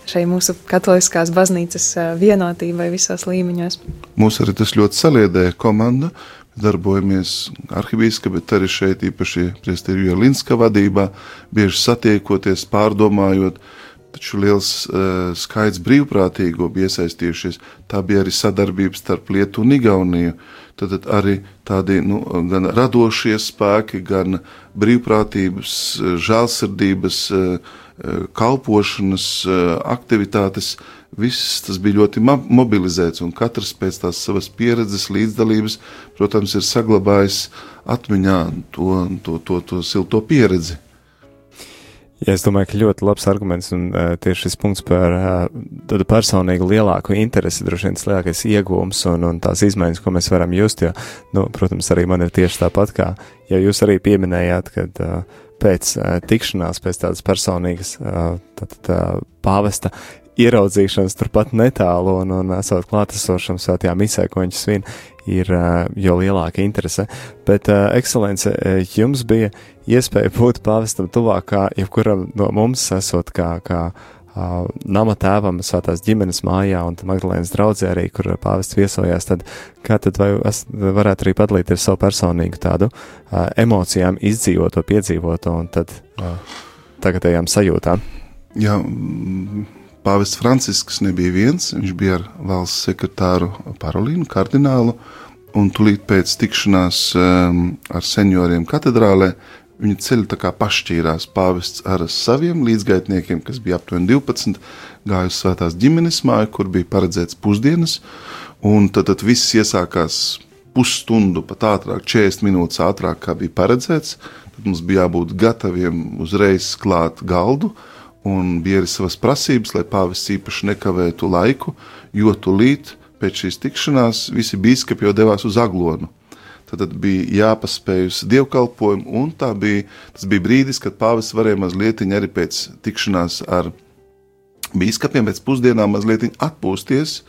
šai mūsu katoliskās baznīcas vienotībai visos līmeņos. Mūs arī tas ļoti saliedēja komanda, darbojamies arhibīskā, bet arī šeit īpaši Priesterija Linska vadībā, bieži satiekoties, pārdomājot, taču liels uh, skaits brīvprātīgo bija iesaistījušies. Tā bija arī sadarbības starp Lietu un Igauniju. Tad arī tādi nu, gan radošie spēki, gan brīvprātības, žēlsirdības, uh, kalpošanas aktivitātes Viss tas bija ļoti mobilizēts, un katrs pēc tās savas pieredzes, līdzdalības, protams, ir saglabājis atmiņā to, to, to, to silto pieredzi. Ja es domāju, ka ļoti labs arguments un uh, tieši šis punkts par uh, tādu personīgu lielāku interesi, droši vien tas lielākais iegūms un, un tās izmaiņas, ko mēs varam just, jo, nu, protams, arī man ir tieši tāpat, kā ja jūs arī pieminējāt, kad uh, pēc uh, tikšanās, pēc tādas personīgas uh, tātad, uh, pāvesta ieraudzīšanas turpat netālu un, un esot klātesošam svētajā misē, ko viņš svin, ir jo lielāka interese. Bet, ekscelence, jums bija iespēja būt pāvestam tuvāk kā jebkuram no mums, esot kā, kā uh, nama tēvam, svētās ģimenes mājā un Magdalēnas draudzē arī, kur pāvests viesojās, tad kā tad vai es varētu arī padalīt ar savu personīgu tādu uh, emocijām izdzīvoto, piedzīvoto un tad uh, tagadējām sajūtām? Jā, mm, Pāvests Francisks nebija viens, viņš bija ar valsts sekretāru Parolīnu kardinālu, un tūlīt pēc tikšanās um, ar senioriem katedrālē Viņa ceļi tā kā pašķīrās. Pāvests ar saviem līdzgaitniekiem, kas bija aptuveni 12, gāja uz svētās ģimenes māju, kur bija paredzēts pusdienas, un tad, tad viss iesākās pusstundu, pat ātrāk, 40 minūtes ātrāk, kā bija paredzēts. Tad mums bija jābūt gataviem uzreiz klāt galdu, un bija arī savas prasības, lai pāvests īpaši nekavētu laiku, jo tūlīt pēc šīs tikšanās visi biskupi jau devās uz aglonu. Tad bija jāpaspēj uz dievkalpojumu, un bija, tas bija brīdis, kad pāvis varēja mazliet arī pēc tikšanās ar biskupiem, pēc pusdienām mazliet atpūsties,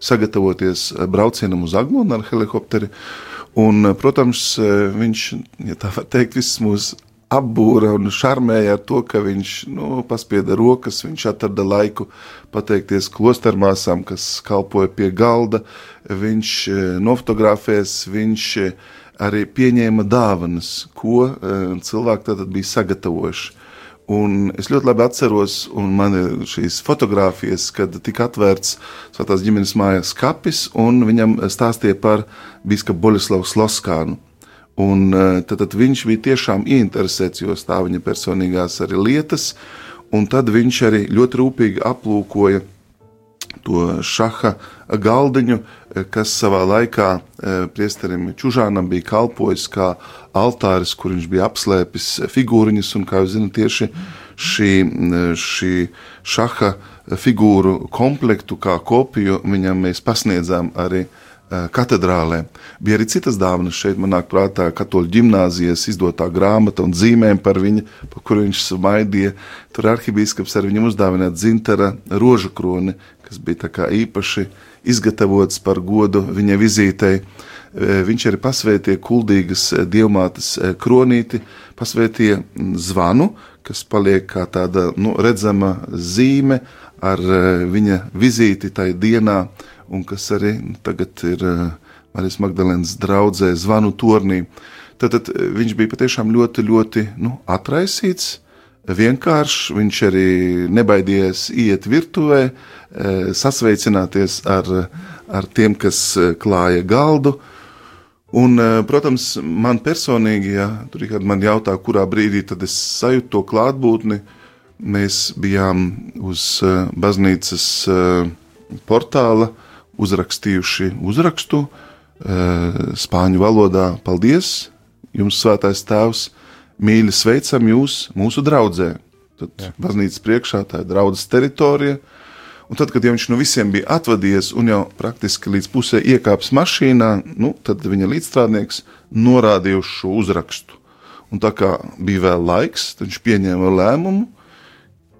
sagatavoties braucienam uz Aglonu ar helikopteri. Un, protams, viņš, ja tā var teikt, visus mūsu apbūra un šarmēja ar to, ka viņš nu, paspieda rokas, viņš atrada laiku pateikties klostermāsām, kas kalpoja pie galda, viņš e, nofotografēs, viņš e, arī pieņēma dāvanas, ko e, cilvēki tad bija sagatavojuši. Un es ļoti labi atceros, un man ir šīs fotogrāfijas, kad tika atvērts Svētās ģimenes mājas kapis, un viņam stāstīja par biskupu Boļislavu Sloskānu. Un, e, tad, tad viņš bija tiešām ieinteresēts, jo tā viņa personīgās arī lietas, un tad viņš arī ļoti rūpīgi aplūkoja to šaha galdiņu, e, kas savā laikā e, priesterim Čužānam bija kalpojis kā altāris, kur viņš bija apslēpis figūriņas, un, kā jūs zināt, tieši šī, šī šaha figūru komplektu kā kopiju viņam mēs pasniedzām arī uh, katedrālē. Bija arī citas dāvanas šeit, manā prātā, katoļu ģimnāzijas izdotā grāmata un zīmēm par viņu, par kuru viņš smaidīja. Tur arhibīskaps ar viņam uzdāvināja dzintara rožu kroni, kas bija īpaši izgatavots par godu viņa vizītei. Eh, viņš arī pasvētīja kuldīgas eh, dievmātes kronīti, pasvētīja mm, zvanu, kas paliek kā tāda nu, redzama zīme ar viņa vizīti tajā dienā un kas arī tagad ir eh, Marijas Magdalēnas draudzē zvanu tornī. Tad, tad eh, viņš bija patiešām ļoti, ļoti nu, atraisīts, vienkāršs. Viņš arī nebaidījās iet virtuvē, eh, sasveicināties ar, ar tiem, kas klāja galdu. Un, protams, man personīgi, ja tur ir man jautā, kurā brīdī tad es sajūtu to klātbūtni, mēs bijām uz baznīcas portāla, uh, uzrakstījuši uzrakstu eh, spāņu valodā. Paldies! Jums, Svētais Tēvs, mīļi sveicam jūs mūsu draudzē. Tad baznīcas priekšā tā ir draudzes teritorija. Un tad, kad viņš no visiem bija atvadies un jau praktiski līdz pusē iekāpis mašīnā, nu, tad viņa līdzstrādnieks norādīja uz šo uzrakstu. Un tā kā bija vēl laiks, viņš pieņēma lēmumu,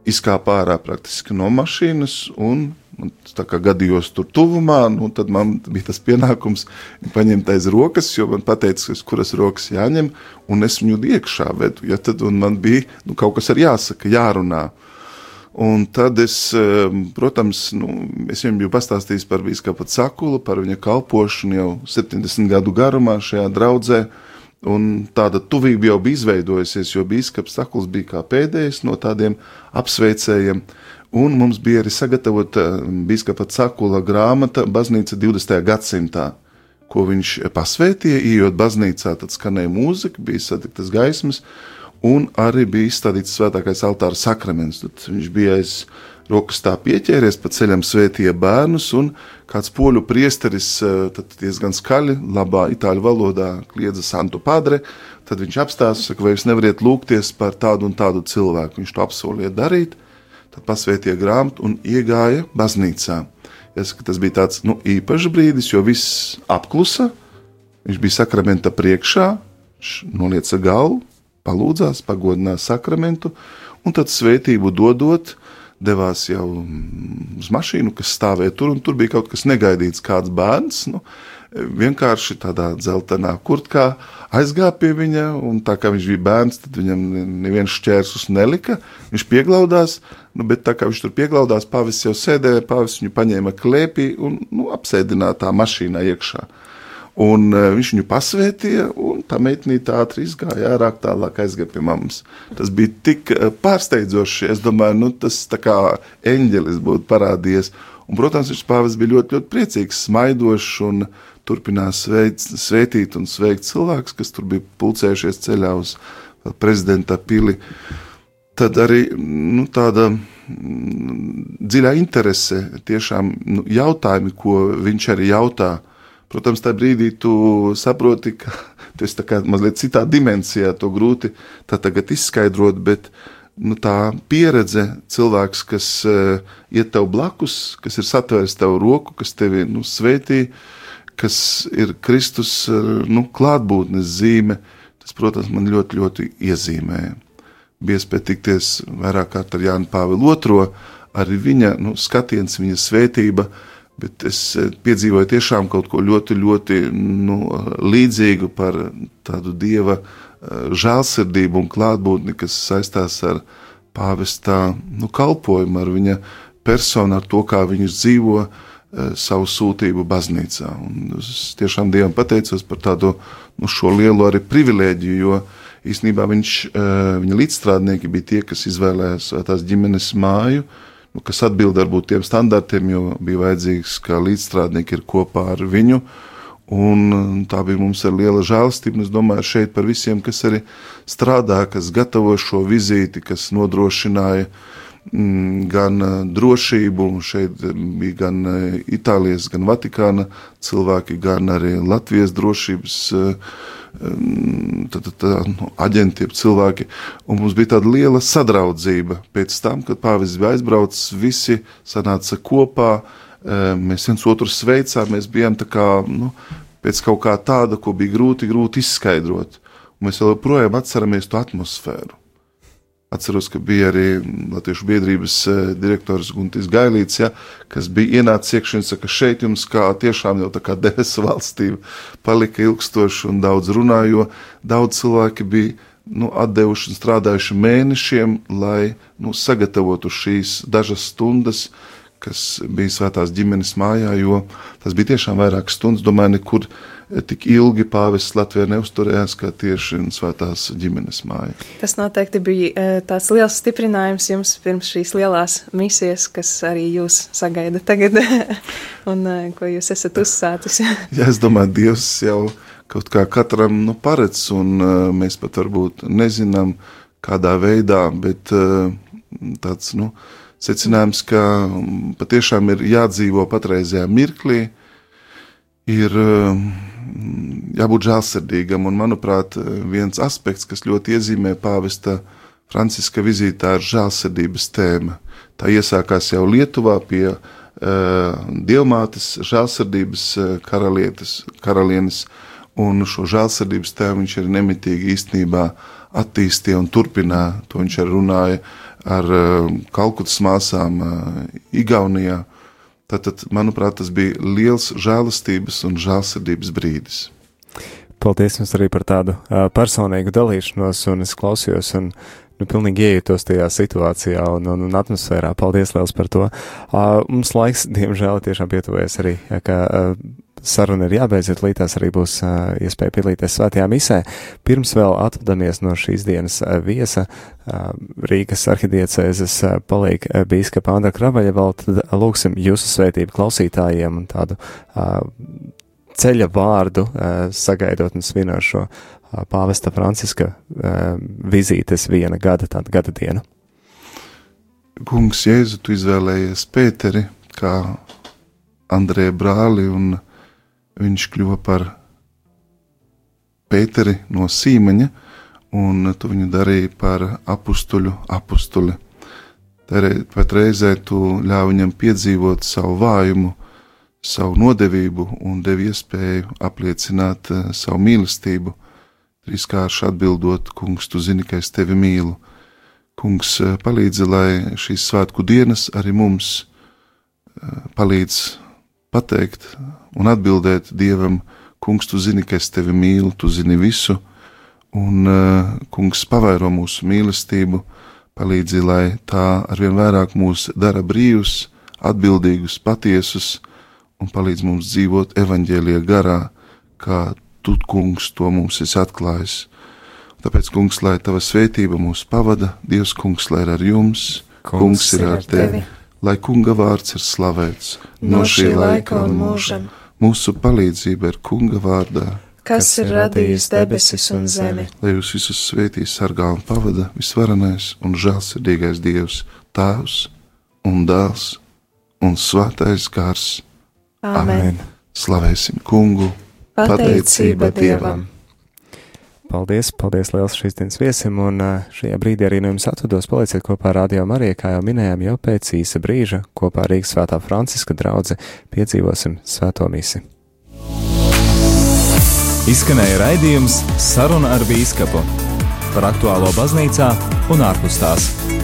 izkāpa ārā praktiski no mašīnas un Un tā kā gadījos tur tuvumā, nu, tad man bija tas pienākums paņemt aiz rokas, jo man teica, kuras rokas jāņem, un es viņu iekšā vedu. Ja, tad man bija nu, kaut kas jāsaka, jārunā. Un tad es, ehm, protams, nu, es viņam biju pastāstījis par Bīskapa Cakulu, par viņa kalpošanu jau 70 gadu garumā šajā draudzē. Un tāda tuvība jau bija izveidojusies, jo Bīskaps Cakuls bija kā pēdējais no tādiem apsveicējiem. Un mums bija arī sagatavota biskupa Cakula grāmata Baznīca 20. gadsimtā, ko viņš pasvētīja. Ejot baznīcā, tad skanēja mūzika, bija satiktas gaismas, un arī bija izstādīts svētākais altāra sakraments. Tad viņš bija aiz rokas tā pieķēries, pa ceļam svētīja bērnus, un kāds poļu priesteris diezgan skaļi, labā itāļu valodā kliedza Santu Padre. Tad viņš apstāsta, ka vai jūs nevariet lūgties par tādu un tādu cilvēku. Viņš to apsolīja darīt tad pasvētīja grāmatu un iegāja baznīcā. Jāsaka, tas bija tāds nu, īpašs brīdis, jo viss apklusa. Viņš bija sakramenta priekšā, viņš nolieca galvu, palūdzās, pagodināja sakramentu, un tad svētību dodot, devās jau uz mašīnu, kas stāvēja tur, un tur bija kaut kas negaidīts, kāds bērns. Nu, vienkārši tādā dzeltenā kurtkā aizgāja pie viņa, un tā kā viņš bija bērns, tad viņam neviens šķērsus nelika. Viņš pieglaudās, nu, bet tā kā viņš tur pieglaudās, pavis jau sēdēja, pavis viņu paņēma klēpī un nu, apsēdināja tā mašīnā iekšā. Un uh, viņš viņu pasvētīja, un tā meitnīte ātri izgāja ārā, tālāk aizgāja pie mammas. Tas bija tik uh, pārsteidzoši. Es domāju, nu, tas kā eņģelis būtu parādījies. Un, protams, viņš pāvis bija ļoti, ļoti priecīgs, smaidošs un turpināja sveic, sveitīt un sveikt cilvēkus, kas tur bija pulcējušies ceļā uz prezidenta pili. Tad arī nu, tāda dziļa interese, tiešām nu, jautājumi, ko viņš arī jautā. Protams, tajā brīdī tu saproti, ka tu esi mazliet citā dimensijā, to grūti izskaidrot, bet nu, tā pieredze, cilvēks, kas uh, iet tev blakus, kas ir satvēris tev roku, kas tevi nu, svētī, kas ir Kristus uh, nu, klātbūtnes zīme, tas, protams, man ļoti, ļoti iezīmēja. Bija iespēja tikties vairāk kārt ar Jānu Pāvilu II, arī viņa nu, skatiens, viņa svētība, uh, Bet es eh, piedzīvoju tiešām kaut ko ļoti, ļoti nu, līdzīgu par tādu dieva eh, žēlsirdību un klātbūtni, kas saistās ar pāvestā nu, kalpojumu, ar viņa personu, ar to, kā viņš dzīvo eh, savu sūtību baznīcā. Un es tiešām Dievam pateicos par tādu nu, lielu arī privilēģiju, jo īstenībā viņš, viņa līdzstrādnieki bija tie, kas izvēlējās tās ģimenes māju, uh, kas atbild varbūt tiem standartiem, jo bija vajadzīgs, ka līdzstrādnieki ir kopā ar viņu. Un tā bija mums ar liela žēlstība. Es domāju, šeit par visiem, kas arī strādā, kas gatavo šo vizīti, kas nodrošināja mm, gan uh, drošību. Šeit bija gan uh, Itālijas, gan Vatikāna cilvēki, gan arī Latvijas drošības uh, tad, tad, nu, aģenti, cilvēki. Un mums bija tāda liela sadraudzība. Pēc tam, kad pāvis bija aizbraucis, visi sanāca kopā. Mēs viens otru sveicām, mēs bijām kā, nu, pēc kaut kā tāda, ko bija grūti, grūti izskaidrot. Un mēs joprojām atceramies to atmosfēru. Atceros, ka bija arī Latviešu biedrības eh, direktors Guntis Gailīts, ja, kas bija ienācis iekšā un saka, šeit jums kā tiešām jau tā kā debesu valstība palika ilgstoši un daudz runā, jo daudz cilvēki bija nu, atdevuši un strādājuši mēnešiem, lai nu, sagatavotu šīs dažas stundas, kas bija svētās ģimenes mājā, jo tas bija tiešām vairākas stundas, domāju, nekur tik ilgi pāvests Latvijā neusturējās kā tieši svētās ģimenes māja. Tas noteikti bija e, tāds liels stiprinājums jums pirms šīs lielās misijas, kas arī jūs sagaida tagad un e, ko jūs esat uzsācis. Jā, es domāju, Dievs jau kaut kā katram nu, paredz, un uh, mēs pat varbūt nezinām, kādā veidā, bet uh, tāds, nu, secinājums, ka patiešām ir jādzīvo patreizajā mirklī, ir uh, jābūt žēlsirdīgam. Un, manuprāt, viens aspekts, kas ļoti iezīmē pāvesta Franciska vizītā, ir žēlsirdības tēma. Tā iesākās jau Lietuvā pie uh, Dievmātes žēlsirdības karalietes, karalienes, un šo žēlsirdības tēmu viņš arī nemitīgi īstenībā attīstīja un turpināja. To viņš arī runāja ar uh, Kalkutas māsām uh, Igaunijā. Tātad, manuprāt, tas bija liels žēlastības un žēlsirdības brīdis. Paldies jums arī par tādu uh, personīgu dalīšanos, un es klausījos un nu, pilnīgi iejūtos tajā situācijā un, un, un atmosfērā. Paldies liels par to. Uh, mums laiks, diemžēl, tiešām pietuvojas arī, ja, ka uh, saruna ir jābeidz, jo līdz arī būs uh, iespēja piedalīties svētajā misē. Pirms vēl atvadamies no šīs dienas viesa uh, Rīgas arhidiecēzes uh, palīga uh, bīskapa Andra Kravaļa, vēl tad lūksim jūsu svētību klausītājiem un tādu ceļa vārdu sagaidot un svinot šo pāvesta Franciska vizītes viena gada, tāda gada diena. Kungs, Jēzu, tu izvēlējies Pēteri kā Andrēja brāli un viņš kļuva par Pēteri no Sīmeņa, un tu viņu darīji par apstuļu apstuli. Pat reizē tu ļāvi viņam piedzīvot savu vājumu, savu nodevību un devi iespēju apliecināt uh, savu mīlestību. Trīskārši atbildot, kungs, tu zini, ka es tevi mīlu. Kungs uh, palīdzi, lai šīs svētku dienas arī mums uh, palīdz pateikt un atbildēt Dievam, Kungs, tu zini, ka es tevi mīlu, tu zini visu, un uh, Kungs pavairo mūsu mīlestību, palīdzi, lai tā arvien vairāk mūs dara brīvus, atbildīgus, patiesus, un palīdz mums dzīvot evaņģēlie garā, kā tu, Kungs, to mums esi atklājis. Tāpēc, Kungs, lai tava svētība mūs pavada, Dievs, Kungs, lai ir ar jums, Kungs, kungs ir ar tevi, lai Kunga vārds ir slavēts no šī laika un mūžam. Mūsu palīdzība ir Kunga vārdā, Kas ir radījis debesis un zemi? lai jūs visus svētīs, sargā un pavada visvarenais un žēlsirdīgais Dievs, Tēvs un Dēls un Svētais Gars. Āmen. Slavēsim Kungu! Pateicība Dievam! Paldies, paldies liels šīs dienas viesim, un šajā brīdī arī no jums atvados paliciet kopā ar Radio Mariju, kā jau minējām, jau pēc īsa brīža kopā ar Rīgas svētā Franciska draudze piedzīvosim svēto misi. Izskanēja raidījums Saruna ar Bīskapu par aktuālo baznīcā un ārpus tās.